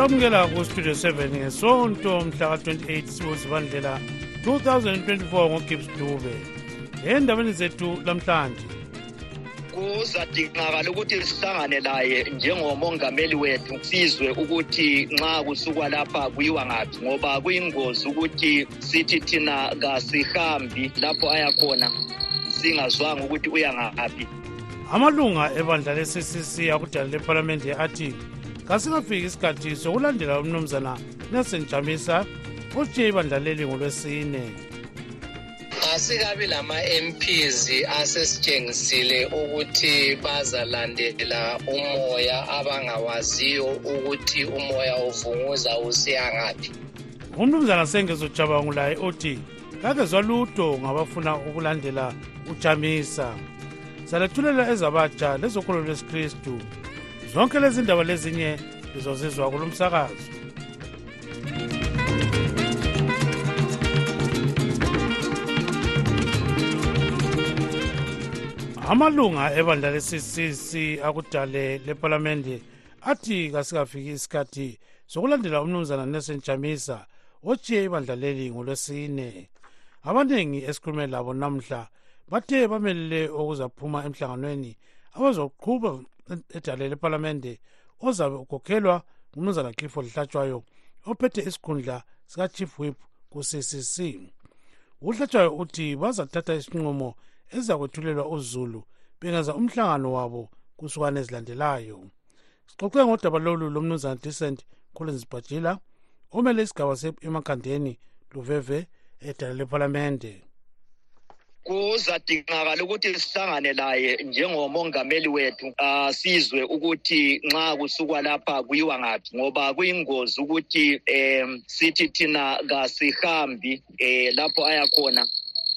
olamukela kustudio 7 ngesonto mhla ka-28 siwozibandlela 2024 ngogibs dube. Endabeni zethu lamhlanje. Kuzadingakala ukuthi sihlangane laye njengomongameli wethu sizwe ukuthi nxa kusukwa lapha kuyiwa ngaphi ngoba kuyingozi ukuthi sithi thina kasihambi lapho ayakhona singazwanga ukuthi uya ngaphi. Amalunga ebandla le-ccc akudala lephalamende athi kasingafiki isikhathi sokulandela umnumzana nelson jamisa otshiye ibandla leli ngolwesine. Asikabi lama-mps asesitshengisile ukuthi bazalandela umoya abangawaziyo ukuthi umoya uvunguza usiya ngaphi. Umnumzana sengezojabangulaye othi kakezwa lutho ngabafuna ukulandela ujamisa. Salethulela ezabatsha lezokholo lwesikristu. Zonke lezi ndaba lezinye lizozizwa kulo msakazo. Amalunga ebandla le-ccc akudale lephalamende athi kasikafiki isikhathi sokulandela umnumzana nelson jamisa otshiye ibandla leli ngolwesine. Abaningi esikhulume labo namhla bathe bamelele okuzaphuma emhlanganweni abazoqhuba edale lephalamende ozabe ukhokhelwa ngumnumzana clifford hlatshwayo ophethe isikhundla sika-chief whip ku-ccc uhlatshwayo uthi bazathatha isinqumo ezizakwethulelwa uzulu bengenza umhlangano wabo kusukane ezilandelayo. Sixoxe ngodaba lolu lomnumzana decent collins bajila omele isigaba emakhandeni luveve edala lephalamende kuzadingakala ukuthi sihlangane laye njengomongameli wethu uh, sizwe ukuthi nxa kusukwa lapha kuyiwa ngaphi ngoba kuyingozi ukuthi um sithi thina kasihambi um lapho ayakhona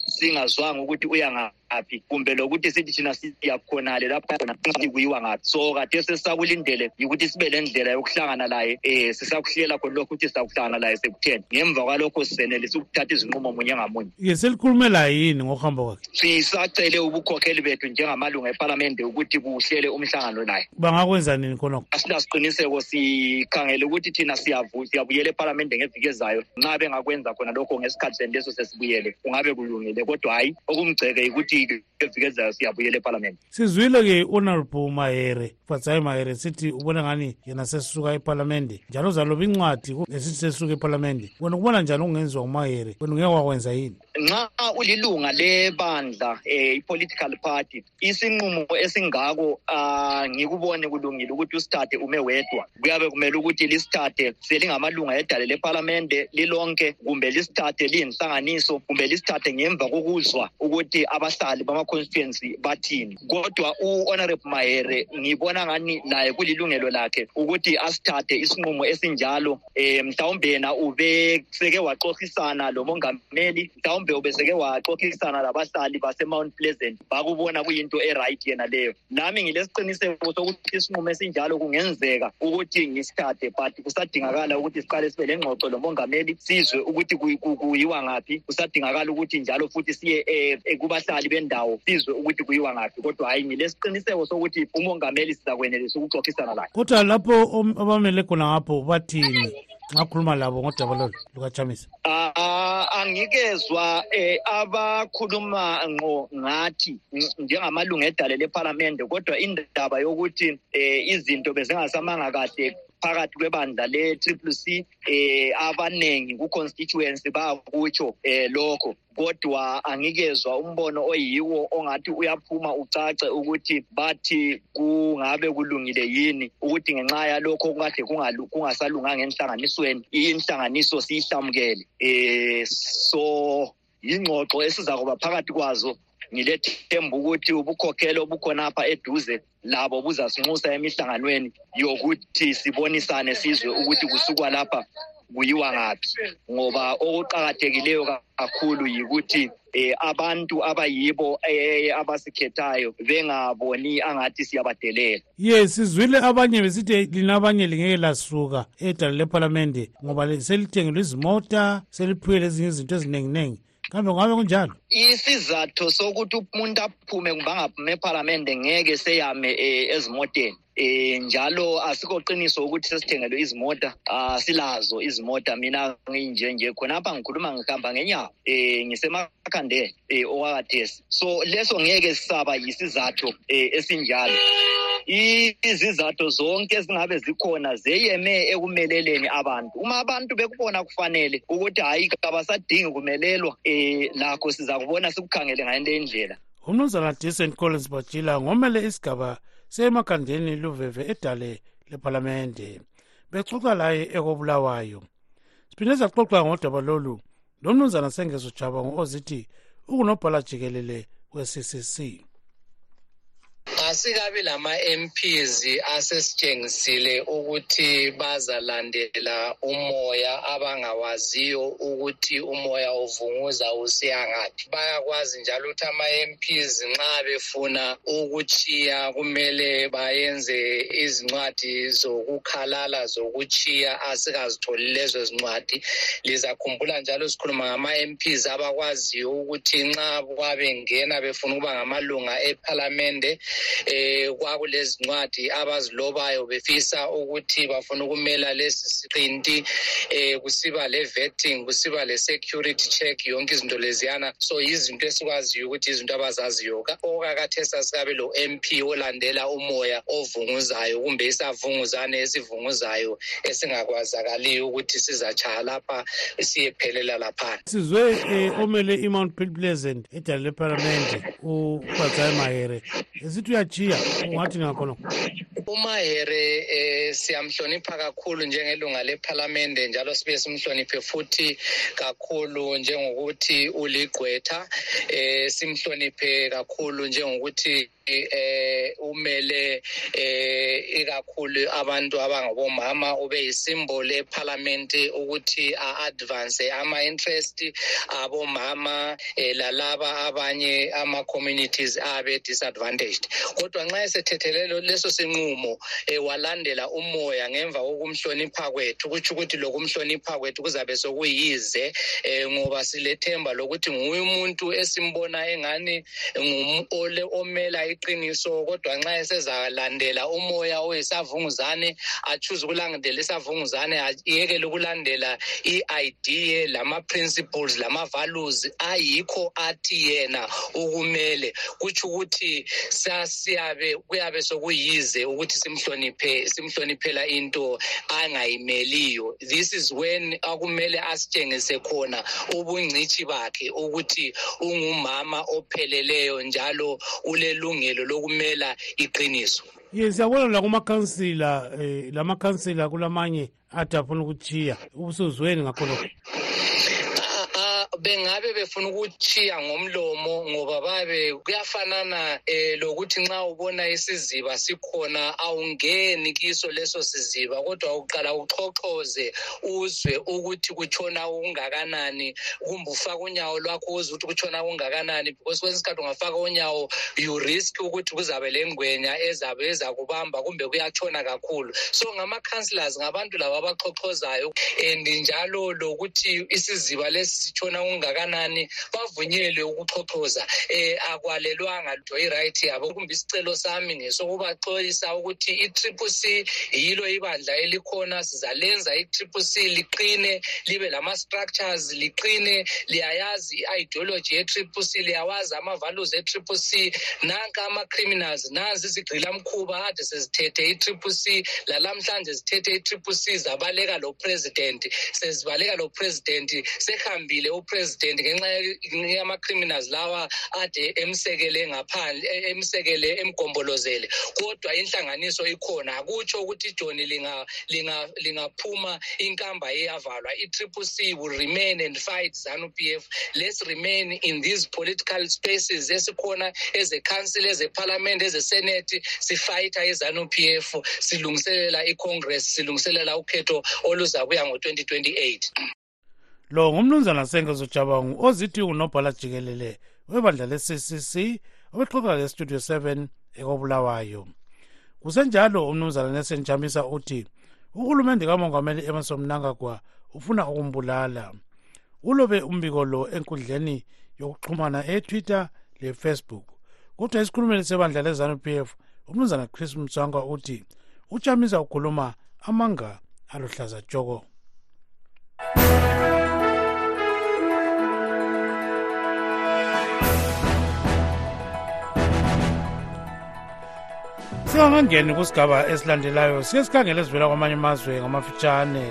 singazwanga ukuthi uya ngaphi. Kumbe lokuthi sithi thina siyakhonale lapho khona kuyiwa ngaphi so kade sesisakulindele yikuthi sibe lendlela yokuhlangana laye um sisakuhlela khona lokhu ukuthi sizakuhlangana laye sekutheni. Ngemva kwalokho sisenelisa ukuthatha izinqumo munye ngamunye. Ke selikhulume laye yini ngokuhamba kwakhe? Sisacele ubukhokheli bethu njengamalunga ephalamende ukuthi kuhlele umhlangano laye. Bangakwenza nini khonokho? Asilasiqiniseko sikhangele ukuthi thina siyabuyela ephalamende ngeviki ezayo. Nxa bengakwenza khona lokho ngesikhathi senileso sesibuyele kungabe kulungile. Kodwa hhayi okumgceke yikuthi eviki ezayo siyabuyela ephalamende. Sizwile-ke honorable mahere fatsayi mahere sithi ubona ngani yena sesuka ephalamende njalo uzaloba incwadi esithi sesuka ephalamende. Wena kubona njani okungenziwa ngumahere wena ungeke wakwenza yini nxa ulilunga lebandla um i-political party isinqumo esingako um ngikubone kulungile ukuthi usithathe ume wedwa. Kuyabe kumele ukuthi lisithathe selingamalunga edale lephalamende lilonke kumbe lisithathe liyinhlanganiso kumbe lisithathe ngemva kokuzwa ukuthi abahlali bama-constituency bathini. Kodwa u-honorable mahere ngibona ngani naye kulilungelo lakhe ukuthi asithathe isinqumo esinjalo. Um mhlawumbe yena ube seke waxoxisana lo mongameli mhlawumbe ubeseke waxoxisana labahlali base-mount pleasant bakubona kuyinto e-right yena leyo. Nami ngilesiqiniseko sokuthi isinqumo esinjalo kungenzeka ukuthi ngisithathe but kusadingakala ukuthi siqale sibe lengxoxo lomongameli sizwe ukuthi kuyiwa ngaphi. Kusadingakala ukuthi njalo futhi siye um kubahlali bendawo sizwe ukuthi kuyiwa ngaphi. Kodwa hhayi ngilesiqiniseko sokuthi umongameli sizakwenelisa ukuxoxisana laye kodwa lapho abamele khona ngapho bathini ngakhuluma labo ngodaba lolu lukajamisa angikezwa eh abakhuluma ngqo ngathi njengamalungu edale lephalamende kodwa indaba yokuthi eh izinto bezingasamanga kahle phakathi kwebandla le-triple c eh abanengi ku-constituency bakutsho eh lokho. Kodwa angikezwa umbono oyiwo ongathi uyaphuma ucace ukuthi bathi kungabe kulungile yini ukuthi ngenxa yalokho okade kungasalunganga enhlanganisweni inhlanganiso siyihlamukele. Um so yingxoxo esiza kuba phakathi kwazo ngilethemba ukuthi ubukhokhelo obukhonapha eduze labo buzasinxusa emihlanganweni yokuthi sibonisane sizwe ukuthi kusukwa lapha. Kuyiwa ngaphi ngoba okuqakathekileyo kakhulu yikuthi eh abantu abayibo eh abasikhethayo bengaboni angathi siyabadelela. Ye sizwile abanye besithi lina abanye lingeke lasuka edala lephalamende ngoba selithengelwe izimota seliphiwe lezinye izinto eziningi-ningi. Kambe ngabe kunjalo? Isizathu sokuthi umuntu aphume kumbe angaphume ephalamende ngeke seyame um ezimoteni. Eh njalo asikho qiniso ukuthi sesithengelwe izimota asilazo izimota. Mina nginje nje khonapha ngikhuluma ngihamba ngenyawo eh ngisemakhandeni eh okwakathesi so leso ngeke sisaba yisizathu eh esinjalo izizathu zonke ezingabe zikhona zeyeme ekumeleleni abantu. Uma abantu bekubona kufanele ukuthi hayi kabasadingi kumelelwa um lakho siza kubona sikukhangele ngale indlela umnumzana decent collins bajila ngomele isigaba semakhandeni luveve edale lephalamende. Bexoxa laye ekobulawayo. Siphinde saxoxa ngodaba lolu. Lo mnumzana sengezojaba ngo-ozithi ukunobhala jikelele we-ccc asikabi lama-MPs asesitshengisile ukuthi bazalandela umoya abangawaziyo ukuthi umoya uvunguza usiya ngaphi. Bayakwazi njalo ukuthi ama-MPs nxa befuna ukuchiya kumele bayenze izincwadi zokukhalala zokuchiya asikazitholi lezo zincwadi. Lizakhumbula njalo sikhuluma ngama-MPs abakwaziyo ukuthi nxa kwabengena befuna ukuba ngamalunga ephalamende eh kwakulezi ncwadi abazilobayo befisa ukuthi bafuna ukumela lesi siqinti eh kusiba le vetting kusiba le security check yonke izinto leziyana. So yizinto esikwaziyo ukuthi izinto abazaziyo. Okakathesa sikabe lo MP olandela umoya ovunguzayo kumbe isavunguzane esivunguzayo esingakwazakaliyo ukuthi sizachaya lapha siyephelela laphana. Sizwe eh, omele i-mount pleasant edala lephalamende ubatsayi mahere esithi uyajiya ungathi ngakhona umahere eh siyamhlonipha kakhulu njengelunga lephalamende njalo sibe simhloniphe futhi kakhulu njengokuthi uligqwetha eh simhloniphe kakhulu njengokuthi eh umele eh ikakhulu abantu abangabomama ube yisimbolo eparliament ukuthi a-advance ama-interest abomama eh, lalaba abanye ama-communities abe disadvantaged. Kodwa nxa esethethelelo leso sinqumo eh, walandela umoya ngemva kokumhlonipha kwethu kutsho ukuthi lokumhlonipha kwethu kuzabe sokuyize eh, ngoba silethemba lokuthi nguye umuntu esimbona engani ngumole omela iqiniso kodwa nxa esezalandela umoya oyisavunguzane achuze ukulandela isavunguzane ayekele ukulandela i-idea lama-principles lama-values ayikho athi yena ukumele. Kutsho ukuthi sasiyabe kuyabe sokuyize ukuthi simhloniphe simhloniphela into angayimeliyo. This is when akumele asitshengise khona ubungcitshi bakhe ukuthi ungumama opheleleyo njalo ulelungelo lokumela iqiniso. Ye siyabona lakumakhansila um lamakhansila kulamanye athi afuna ukuchiya ubusuzweni ngakhonokho bengabe befuna ukuchiya ngomlomo ngoba babe kuyafanana eh lokuthi nxa ubona isiziba sikhona awungeni kiso leso siziba kodwa uqala uxhoxhoze uzwe ukuthi kutshona ungakanani kumbe ufaka unyawo lwakho uzwe ukuthi kutshona ungakanani because kwesinye isikhathi ungafaka unyawo you risk ukuthi kuzabe lengwenya ezabe ezakubamba kumbe kuyatshona kakhulu. So ngama-councillors ngabantu laba abaxhoxhozayo and njalo lokuthi isiziba lesi sitshona ungakanani bavunyelwe ukuxhoxhoza eh akwalelwanga lutho i-right yabo. Kumbe isicelo sami ngesokubaxolisa ukuthi i-triple c yilo ibandla elikhona. Sizalenza i-triple c liqine libe lama-structures liqine liyayazi i-ideology ye-triple c liyawazi ama-values e-triple c. Nanka ama-criminals nanzi izigqilamkhuba ade sezithethe i-triple c lalamhlanje zithethe i-triple c zabaleka lo president sezibaleka lo president sehambile upresident ngenxa yama-criminals lawa ade emsekele ngaphandle e, emsekele emgombolozele. Kodwa inhlanganiso ikhona akutsho ukuthi ijoni lingaphuma linga, linga inkamba iyavalwa i-triple c will remain and fight zanu p f. Let's remain in these political spaces esikhona eze-council eze-parliament eze-senate sifayitha izanu p f. Silungiselela i-congress silungiselela ukhetho oluzabuya ngo-2028 lo ngumnumzana sengezo jabangu ozithi unobhala jikelele webandla le-ccc obexoxa lestudio 7 ekobulawayo. Kusenjalo umnumzana nelson jamisa uthi uhulumende kamongameli emerson mnangagwa ufuna ukumbulala. Ulobe umbiko lo enkundleni yokuxhumana etwitter lefacebook kodwa esikhulumeni sebandla lezanu p f umnumzana chris mswangwa uthi ujamisa ukhuluma amanga aluhlaza tshoko. Singakangeni kusigaba esilandelayo siye sikhangele esivela kwamanye amazwe ngamafitshane.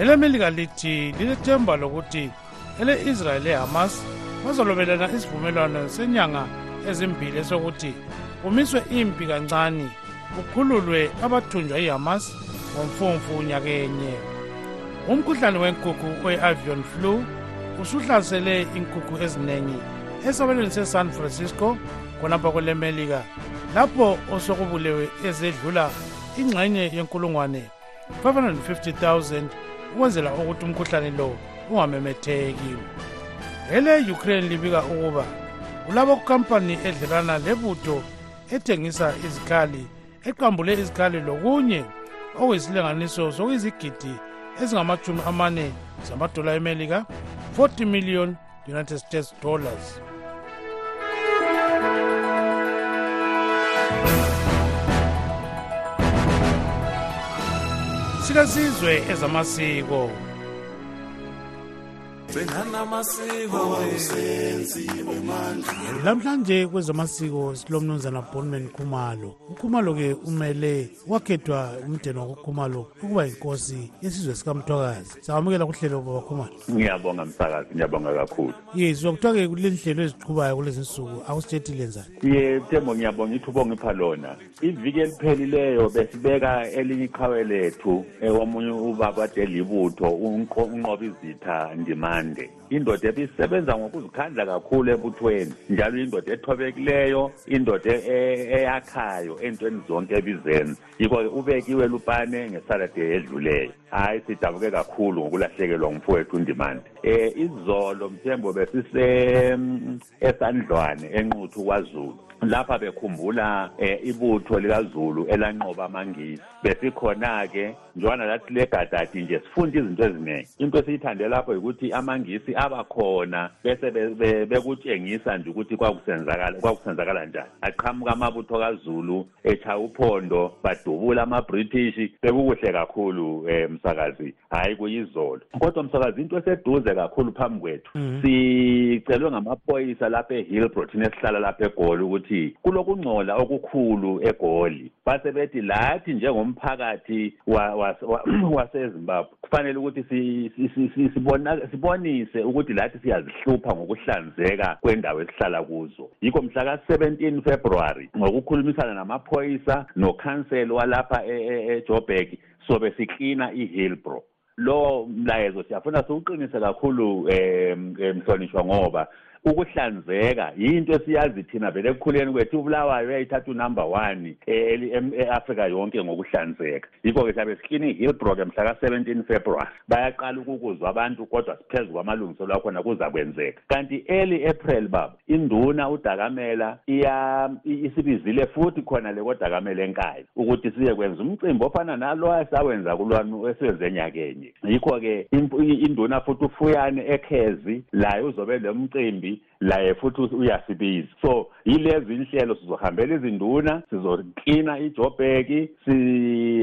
Elemelika lithi lilethemba lokuthi ele-israyeli lehamas bazolobelana isivumelwano senyanga ezimbili esokuthi kumiswe impi kancane kukhululwe abathunjwa ihamas ngomfumfu nyakenye umkhuhlane wenkukhu we-avion flu usuhlasele inkukhu eziningi esabelweni se-san francisco khonapha kwelemelika lapho osokubulewe ezedlula ingxenye yenkulungwane 550,000 ukwenzela ukuthi umkhuhlane lo ungamemetheki. Ele-ukraine libika ukuba kulabo kukhampani edlelana lebutho ethengisa izikhali eqambule izikhali lokunye okuyisilinganiso sokuyizigidi ezingamachumi amane zamadola emelika 40 million united states dollars. sikazizwe ezamasiko. Lamhlanje kwezamasiko silomnumzana bonman khumalo. Ukhumalo-ke umele wakhethwa umdeni wakukhumalo ukuba yinkosi yesizwe sikamthwakazi. Sangamukela kuhlelo baba khumalo ngiyabonga msakazi ngiyabonga kakhulu. Ye sizwa kuthiwa-ke kule nhlelo eziqhubayo kulezi nsuku akusitsheti lenzani ye thembo ngiyabonga ithubo ngipha lona. Iviki eliphelileyo besibeka elinye iqhawe lethu omunye ubaba ade libutho unqoba izitha ndimande indoda ebisebenza ngokuzikhandla kakhulu ebuthweni njalo indoda ethobekileyo indoda e, eyakhayo entweni zonke ebizenza yikho-ke ubekiwe lupane ngesalade edluleyo. Hayi sidabuke kakhulu ngokulahlekelwa ngumfowethu undimande um izolo mthembo besise mm, esandlwane enquthu kwazulu. Lapha bekhumbula eh, ibutho likaZulu elanqoba amangisi. Besikhona ke njwana lathi legadadi nje sifunda izinto eziningi. Into esiyithande lapho ukuthi amangisi abakhona bese bekutshengisa nje ukuthi kwakusenzakala kwakusenzakala njani. Aqhamuka amabutho kaZulu echaya uphondo badubula ama-british bekukuhle kakhulu um msakazi. Hhayi kuyizolo. Kodwa msakazi into eseduze kakhulu phambi kwethu mhm. sicelwe ngamaphoyisa lapha ehillbro thina esihlala lapha egoli ukuthi kulokungcola okukhulu egoli. Base bethi lathi njengomphakathi wasezimbabwe. Kufanele ukuthi sibonise ukuthi lathi siyazihlupha ngokuhlanzeka kwendawo esihlala kuzo. Yikho mhla ka-17 february ngokukhulumisana namaphoyisa nokhanseli walapha ejoburg e, sobe siklina ihillbro lo mlayezo siyafuna siwuqinise kakhulu um mhlonishwa ngoba ukuhlanzeka. Yinto esiyazi thina vele ekukhuleni kwethu ubulawayo uyayithatha unumber one e-afrika yonke ngokuhlanzeka. Yikho-ke siyabe siklini hillbrook mhla ka-17 february bayaqala ukukuzwa abantu kodwa siphezu kwamalungiselelo akhona kuza kwenzeka kanti early april baba induna udakamela isibizile futhi khona le kodakamela enkaya ukuthi siye kwenza umcimbi ofana nalo asawenza kulwami esiwenze enyakenye yikho-ke induna futhi ufuyane ekhezi laye uzobe le mcimbi phambili laye futhi uyasibiza. So yilezi inhlelo sizohambela izinduna sizoklina ijobheki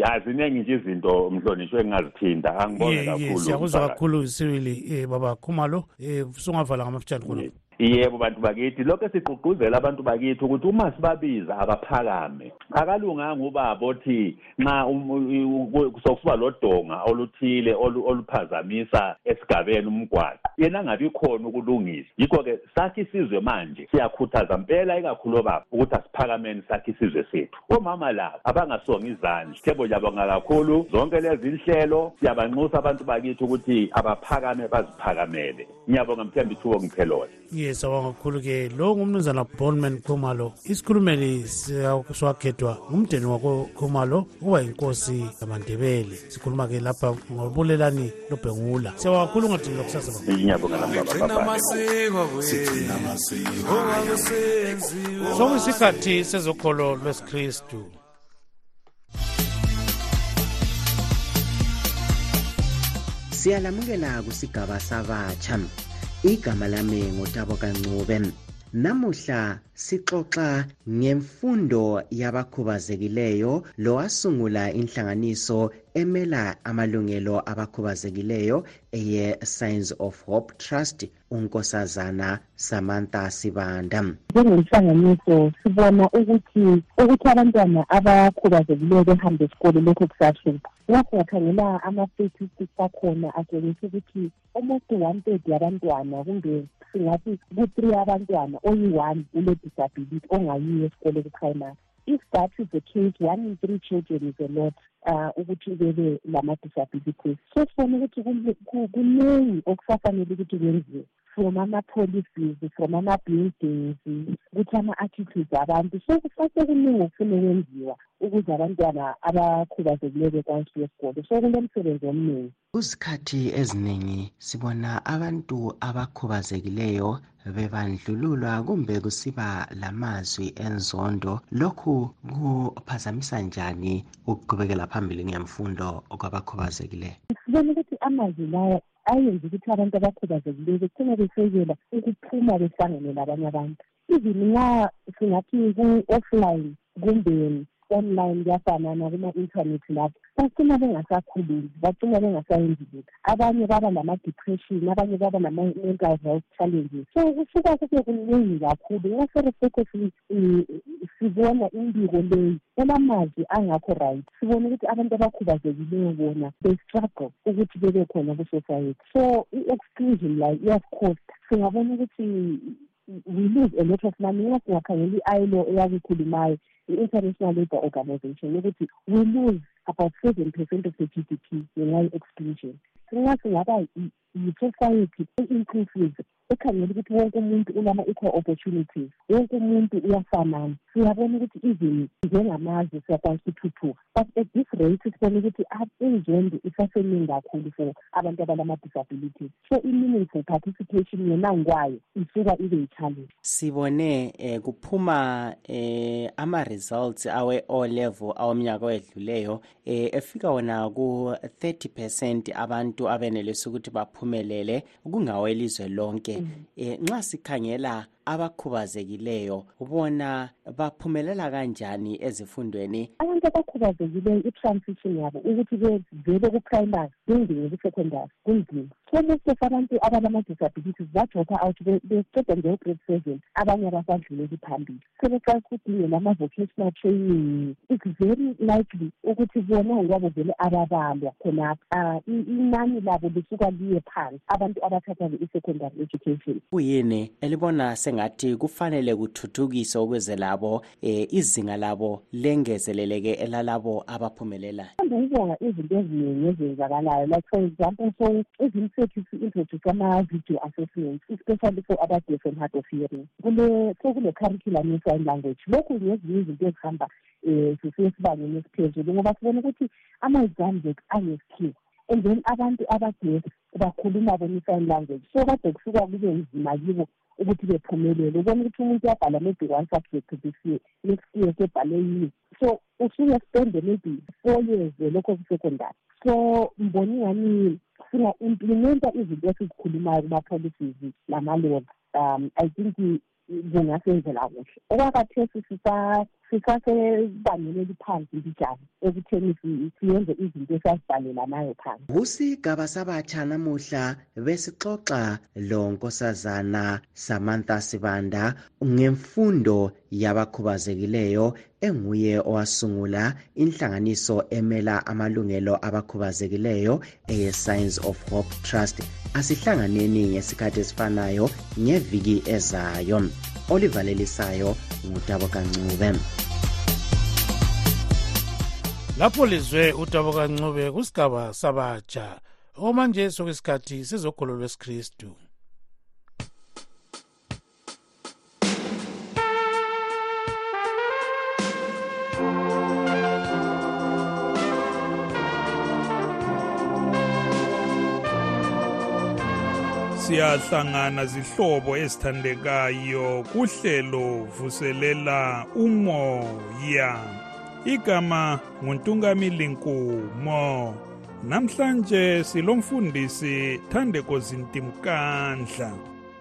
aziningi nje izinto mhlonishwe engingazithinda angibonge kakhulu siyakuzwa kakhulu siwili um baba khumalo. Um sungavala ngamafitshane khonapho yebo bantu bakithi. Lokho esigqugquzela abantu bakithi ukuthi uma sibabiza abaphakame akalunganga ubaba othi nxa sokusuba lodonga oluthile oluphazamisa esigabeni umgwaqo yena angabi khona ukulungisa. Yikho-ke sakhe isizwe manje siyakhuthaza mpela ikakhulu obaba ukuthi asiphakameni sakhe isizwe sethu. Omama labo abangasonga izandla. Thebo ngiyabonga kakhulu. Zonke lezi nhlelo siyabanxusa abantu bakithi ukuthi abaphakame baziphakamele. Ngiyabonga mthemba ithubo ngiphelole yes awanga kakhulu-ke lo ngumnumzana bonman khumalo. Isikhulumeli siwakhethwa ngumdeni wakokhumalo ukuba yinkosi yamandebele. Sikhuluma-ke lapha ngobulelani lobhengula siyabonga kakhulu ungadini lokusasa sokuyisikhathi sezokholo lwesikristu. Siyalamukela kusigaba sabatsha igama lami ngutabo kancube namuhla sixoxa ngemfundo yabakhubazekileyo lowasungula inhlanganiso emela amalungelo abakhubazekileyo eye signs of hope trust unkosazana samantha sibanda. Njengenhlanganiso sibona ukuthi ukuthi abantwana abakhubazekileyo behambe esikolo lokho kusahlupha. Nxa singakhangela ama-statistics akhona atshengisa ukuthi almost one third yabantwana kumbe singathi ku-three abantwana oyi-one ule-disability ongayiyo esikole ku-primary. If that is the case one in three children is a lot uh ukuthi bebe lama-disabilities. So sibona ukuthi kuningi okusafanele ukuthi kwenziwe from ama-policies from ama-buildings ukuthi ama-attitudes abantu. So kusasekuningi okufuna kwenziwa ukuze abantwana abakhubazekileyo bekwanisa esikolo so kulomsebenzi omningi. Kuzikhathi eziningi sibona abantu abakhubazekileyo bebandlululwa kumbe kusiba lamazwi enzondo. Lokhu kuphazamisa njani ukuqhubekela phambili ngemfundo kwabakhubazekileyo sibona ukuthi amazwi lawo ayenza ukuthi abantu abakhubazekileyo begcina besekela ukuphuma behlangane labanye abantu. Even nxa singathi ku-offline kumbe online kuyafanana kuma-intanethi lapho bagcina bengasakhululi bagcina bengasayenzi lutho abanye baba nama-depression abanye baba nama-mental health challenges. So kusuka kube kuningi kakhulu. Seresekho sibona imbiko leyi elamazwi angakho right. Sibona ukuthi abantu abakhubazekileyo bona they-struggle ukuthi bebe khona ku-society. So i-exclusion like iyasicosta singabona ukuthi we lose a lot of money. Nxa singakhangela i-ilo eyakukhulumayo i-international labour organization ukuthi we lose about seven percent of the g d p ngenxa ye-exclusion. Nxa singaba yi-society e-inclusive ekhangela ukuthi wonke umuntu unama-equal opportunities wonke umuntu uyafanana. Siyabona ukuthi even njengamazwe siyakwanisa ukuthuthuka but at this rate sibona ukuthi inzondo isaseningi kakhulu for abantu abalama-disabilities so i-meaningful participation yona ngikwayo isuka ibe yi-challenge sibone um kuphuma um ama-results awe-o level awomnyaka owedluleyo um efika wona ku-30 percent abantu abenelisa ukuthi baphumelele kungawelizwe lonke. Um nxa sikhangela abakhubazekileyo. Ubona baphumelela kanjani ezifundweni? Abantu abakhubazekileyo i-transition yabo ukuthi bevele ku-primary bengene ku-secondary kunzima so most of abantu abalama-disabilities badropha out beqeda nje ugrade seven abanye abasadluleli phambili. Sebeqala ukudingela ama-vocational training it's very likely ukuthi bona ngokwabo vele ababalwa khonapha inani labo lisuka liye phansi. Abantu abathatha i-secondary education. Kuyini elibona sengathi kufanele kuthuthukiswe ukuze labo eh izinga labo lengezeleleke elalabo abaphumelelayo ngibonga izinto eziningi ezenzakalayo. Like for example so izimsethu si-introduce ama-video assessments especially for aba-deaf and hard of hearing. Kule sekune-curriculum ye-sign language. Lokhu ngezinye izinto ezihamba um sisiye sibangeni esiphezulu ngoba sibona ukuthi ama-exams ethu anesikhiwo and then abantu abadeaf bakhuluma bona i-sign language. So kade kusuka kube nzima kibo ukuthi bephumelele. Ubona ukuthi umuntu uyabhala maybe one subject this year next year sebhale yini. So usuke spende maybe four years lokho ku-secondary. So mbona ingani singa-implimenta izinto esizikhulumayo kuma-policies lama-laws um i think kungasenzela kuhle. Okwakathesi sisasebangeni eliphansi mbijani ekutheni siyenze izinto esazibhalela nayo phansi. Kusigaba sabatsha namuhla besixoxa lo nkosazana samantha sibanda ngemfundo yabakhubazekileyo enguye owasungula inhlanganiso emela amalungelo abakhubazekileyo eye-signs of hope trust asihlanganeni ngesikhathi esifanayo ngeviki ezayo. Olivalelisayo ngutabo kancube. Lapho lizwe utabo kancube kusigaba sabatsha. Okwamanje sokusikhathi sizogolo lwesikristu. Siyahlangana zihlobo ezithandekayo kuhlelo vuselela umoya. Igama nguntungamili nkumo namhlanje silomfundisi thandeko zintimkandla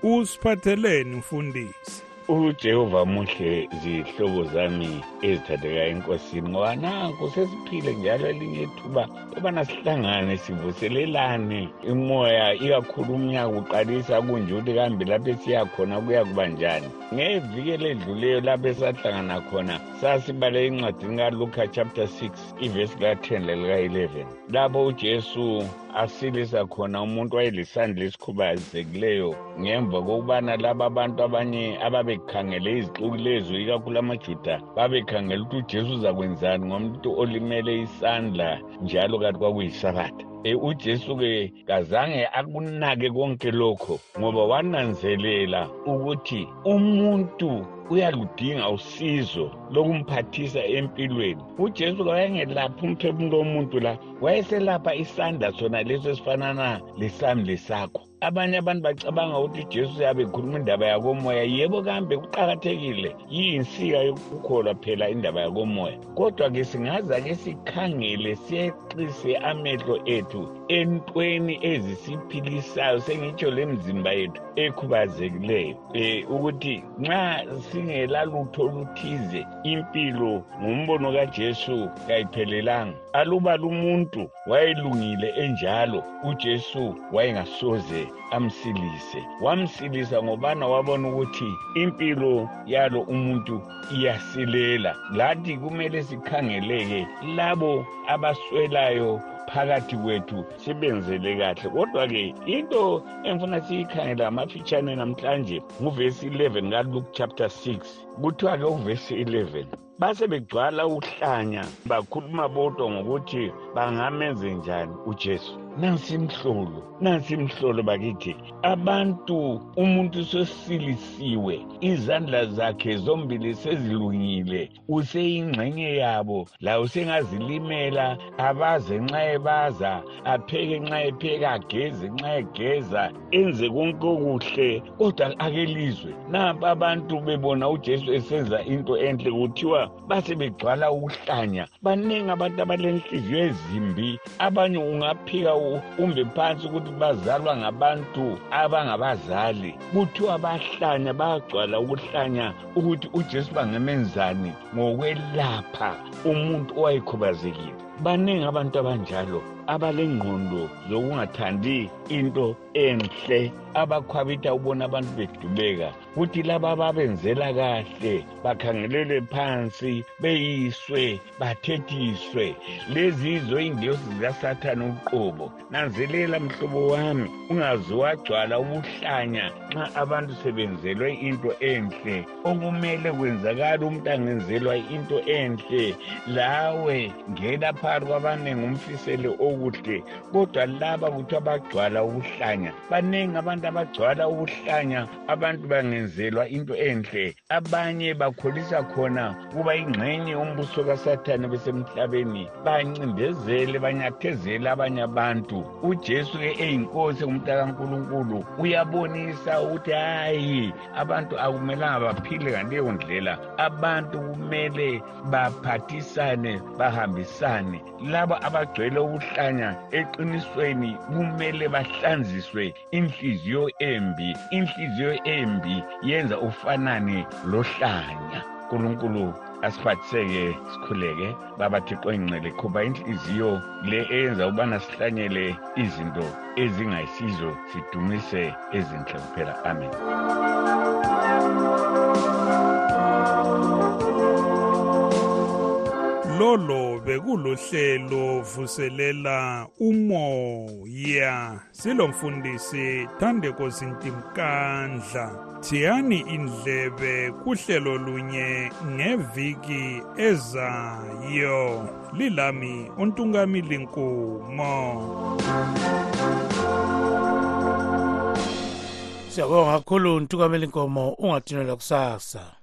usiphatheleni mfundisi. Ujehova muhle zihlobo zami ezithathekayo enkosini ngoba nanku sesiphile njalo elinye ithuba obana sihlangane sivuselelane. Imoya ikakhulu umnyaka uqalisa kunje ukuthi kambe lapho esiyakhona kuya kuba njani. Ngeviki eledluleyo lapho esahlangana khona sasibale encwadini kaluka chapter 6 ivesi lika-10 lelika-11 lapho ujesu asilisa khona umuntu wayelisandla esikhubazekileyo ngemva kokubana laba abantu abanye ababekhangele izixuku lezo ikakhulu amajuda babekhangele ukuthi ujesu uzakwenzani ngomuntu olimele isandla njalo kanti kwakuyisabatha e ujesu-ke kazange akunake konke lokho ngoba wananzelela ukuthi umuntu uyaludinga usizo lokumphathisa empilweni. Ujesu kawayengelaphi umphefumulo womuntu la wayeselapha isandla sona leso esifanana lesami lesakho. Abanye abantu bacabanga ukuthi ujesu uyabe ekhuluma indaba yakomoya. Yebo kambe kuqakathekile. Yiyinsika yokukholwa phela indaba yakomoya. Kodwa-ke singaza-ke sikhangele siyeqise amehlo ethu entweni ezisiphilisayo sengitsho lemzimba yethu ekhubazekileyo. Um ukuthi nxa singelalutho oluthize impilo ngumbono kajesu kayiphelelanga aluba lumuntu wayelungile enjalo ujesu wayengasoze amsilise. Wamsilisa ngobana wabona ukuthi impilo yalo umuntu iyasilela. Lathi kumele sikhangeleke labo abaswelayo phakathi kwethu sibenzele kahle. Kodwa-ke into engifuna siyikhangela amafitshane namhlanje nguvesi 11 kaluke chapter 6 kuthiwa-ke uvesi 11 base begcwala uhlanya bakhuluma bodwa ngokuthi bangamenze njani ujesu nansi imhlolo nansi imhlolo bakithi abantu umuntu sosilisiwe izandla zakhe zombili sezilungile useyingxenye yabo laye usengazilimela abaze nxa ebaza apheke nxa epheka ageze nxa egeza enze konke okuhle kodwa akelizwe. Nampa abantu bebona ujesu esenza into enhle kuthiwa base begcwala ukuhlanya. Baningi abantu abalenhliziyo ezimbi abanye ungaphika umbe phansi ukuthi bazalwa ngabantu abangabazali kuthiwa bahlanya bayagcwala ukuhlanya ukuthi ujesu bangemenzani ngokwelapha umuntu owayekhubazekile baningi abantu abanjalo abalengqondo zokungathandi into enhle abakhwabitha ukubona abantu bedubeka kuthi laba ababenzela kahle bakhangelele phansi beyiswe bathethiswe. Lezi yizo ingilosi zikasathane uqobo. Nanzelela mhlobo wami ungaze wagcwala ubuhlanya nxa abantu sebenzelwe into enhle. Okumele kwenzakala umuntu angenzelwa into enhle lawe ngena phakathi kwabanengi umfisele okuhle kodwa laba kuthiwa bagcwala ubuhlanya baningi abantu abagcwala ubuhlanya abantu bangenzelwa into enhle. Abanye bakholisa khona kuba ingxenye umbuso kasathane besemhlabeni bancindezele banyathezele abanye abantu. Ujesu-ke eyinkosi engumntakankulunkulu uyabonisa ukuthi hayi abantu akumelanga baphile ngaleyo ndlela. Abantu kumele baphathisane bahambisane laba abagcwele ubuhlanya eqinisweni kumele bahlanziswe. Inhliziyo embi inhliziyo embi yenza ufanane lohlanya unkulunkulu asiphathiseke sikhuleke. Baba thixo engcele khuba inhliziyo le eyenza ukubana sihlanyele izinto ezingayisizo sidumise ezinhle kuphela. Amen. Lolo bekulohlelo vuselela umoya. Silomfundisi Thandeko Sintimkandla thiyani indlebe kuhlelo lunye ngeviki ezayo. Lilami untungamili nkumo siyabonga kakhulu ntukameli nkomo. Ungadinelwa kusasa?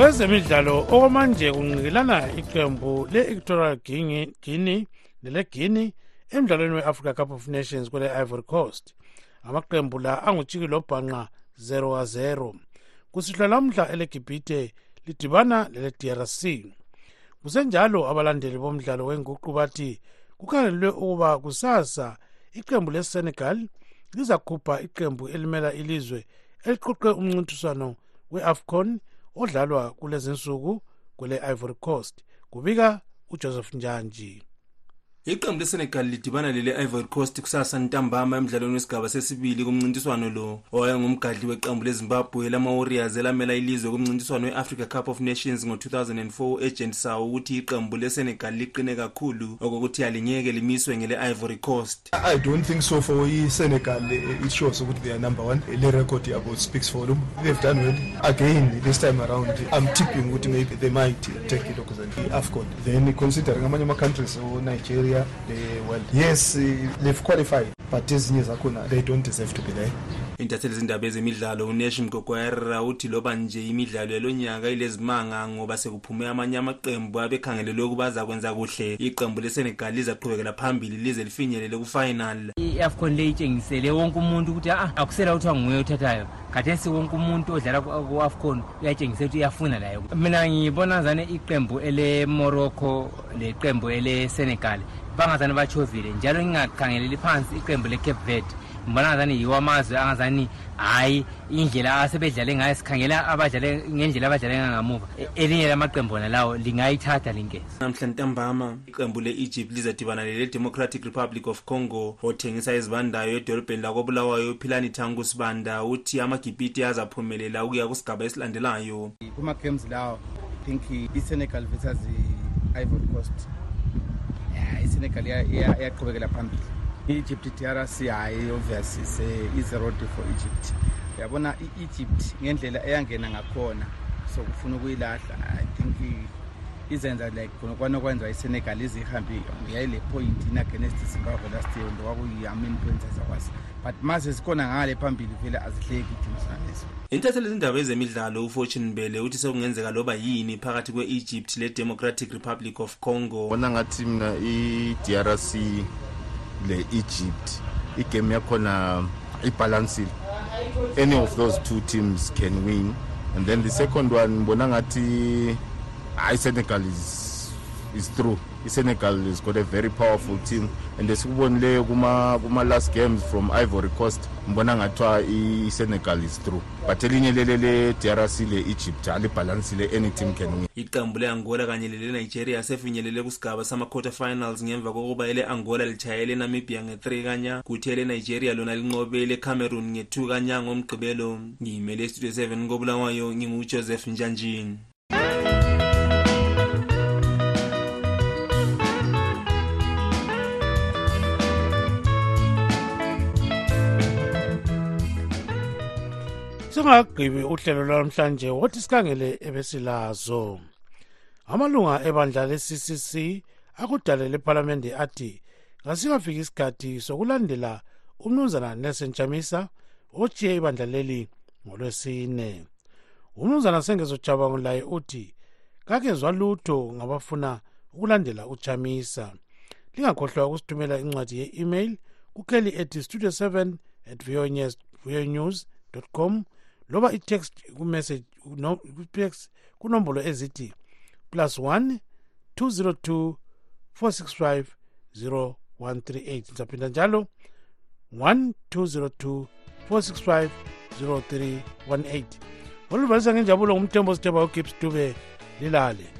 Kwezemidlalo okwamanje kunqikelana iqembu le-equatorial guinea neleguinea emdlalweni we-africa cup of nations kwele-ivory coast. Amaqembu la angujiki lobhanqa 0 ka 0 kusihlwa lamhla elegibhite lidibana lele-drc kusenjalo abalandeli bomdlalo wenguqu bathi kukhangelelwe ukuba kusasa iqembu lesenegal lizakhupha iqembu elimela ilizwe eliqoqe umncintiswano we-afcon odlalwa kulezinsuku kwele Ivory Coast. Kubika uJoseph Njanji iqembu lesenegal lidibana lele ivory coast kusasa ntambama emdlalweni wesigaba sesibili kumncintiswano lo owayengumgadli weqembu lezimbabwe lama-warriors elamela ilizwe kumncintiswano we-africa cup of nations ngo-2004 agent sawo ukuthi iqembu lesenegal liqine kakhulu okokuthi alingeke limiswe ngele-ivory coast. I don't think so for isenegal it shows ukuthi they are number one. Le record yabo speaks for them they've done well. Again this time around i'm tipping ukuthi maybe they might take it okuzan i-afcon then considering amanye ama-countries o-nigeria Nigeria they world. yes they've qualified but ezinye zakhona they don't deserve to be there. Intatheli zindaba ezemidlalo unesh mgogwera uthi loba nje imidlalo yalonyaka ilezimanga ngoba sekuphume amanye amaqembu abekhangelelwe ukuba azakwenza kuhle. Iqembu lesenegal lizaqhubekela phambili lize lifinyelele kufinal. I-afcon le itshengisele wonke umuntu ukuthi a akusela kuthiwa nguye othathayo. Khathesi wonke umuntu odlala ku-afcon uyatshengisela ukuthi uyafuna layo mina ngibona zane iqembu ele-morocco leqembu ele-senegal bangazani bachovile njalo ngingakhangeleli phansi iqembu le-cape verde. Ngibona ngazani yiwo amazwe angazani hhayi indlela asebedlale ngayo sikhangela abadlale ngendlela abadlale ngamuva. E, elinye lamaqembu ona lawo lingayithatha linkeza namhla ntambama iqembu le-egypt lizadibana lele-democratic republic of congo othengisa izibandayo edolobheni lakobulawayo uphilani thangu sibanda uthi amagibhiti azaphumelela ukuya kusigaba esilandelayo. Kuma-games lawo think i-senegal versus i-ivory coast. Isenegal iyaqhubekela phambili. I-egypt drc hhayi obvious is-erode for egypt. Uyabona i-egypt ngendlela eyangena ngakhona so kufuna ukuyilahla i think izenza like khonokwana okwenziwa isenegal ize ihambe yayile point in-against zimbabwe last year ndo kwakuyi-amin points azakwasi but maze zikhona ngale phambili vele azihleki itimusalezo intatheli izindaba ezemidlalo ufortune mbele uthi sekungenzeka loba yini phakathi kwe-egypt le-democratic republic of congo. Bona ngathi mina i-drc le-egypt igame yakhona ibalansile. Any of those two teams can win. And then the second one ngibona ngathi hayi senegal is, is true. Isenegal has got a very powerful team. And esikubonileyo kuma-last games from ivory coast mbona ngathiwa isenegal is true. But elinye lele le-drc le-egypt alibhalansile any team can win. Iqembu le-angola kanye lele-nigeria sefinyelele kusigaba sama-quarter finals ngemva kokuba ele-angola litshayele namibia nge-3 kanya kuthi ele-nigeria lona linqobe ele-cameroon nge-2 kanya ngomgqibelo. Ngiyimele estudio 7 kobulawayo ngingujoseph njanjini singagqibi uhlelo lwamhlanje wothi sikhangele ebesilazo. Amalunga ebandla le-ccc akudalela ephalamende athi ngasikafiki isikhathi sokulandela umnumzana nelson chamisa otshiye ibandla leli ngolwesine. Umnumzana sengezojabangulaye uthi kakezwa lutho ngabafuna ukulandela uchamisa. Lingakhohlwa ukusithumela incwadi ye-email kukheli ethi studio 7 at vonews com loba itext kumessage text kunombolo ezithi plus 1 202 465 138 nizaphinda njalo 1202 465 0318 oluvalisa ngenjabulo ngumthembo sithemba ugibbs dube lilale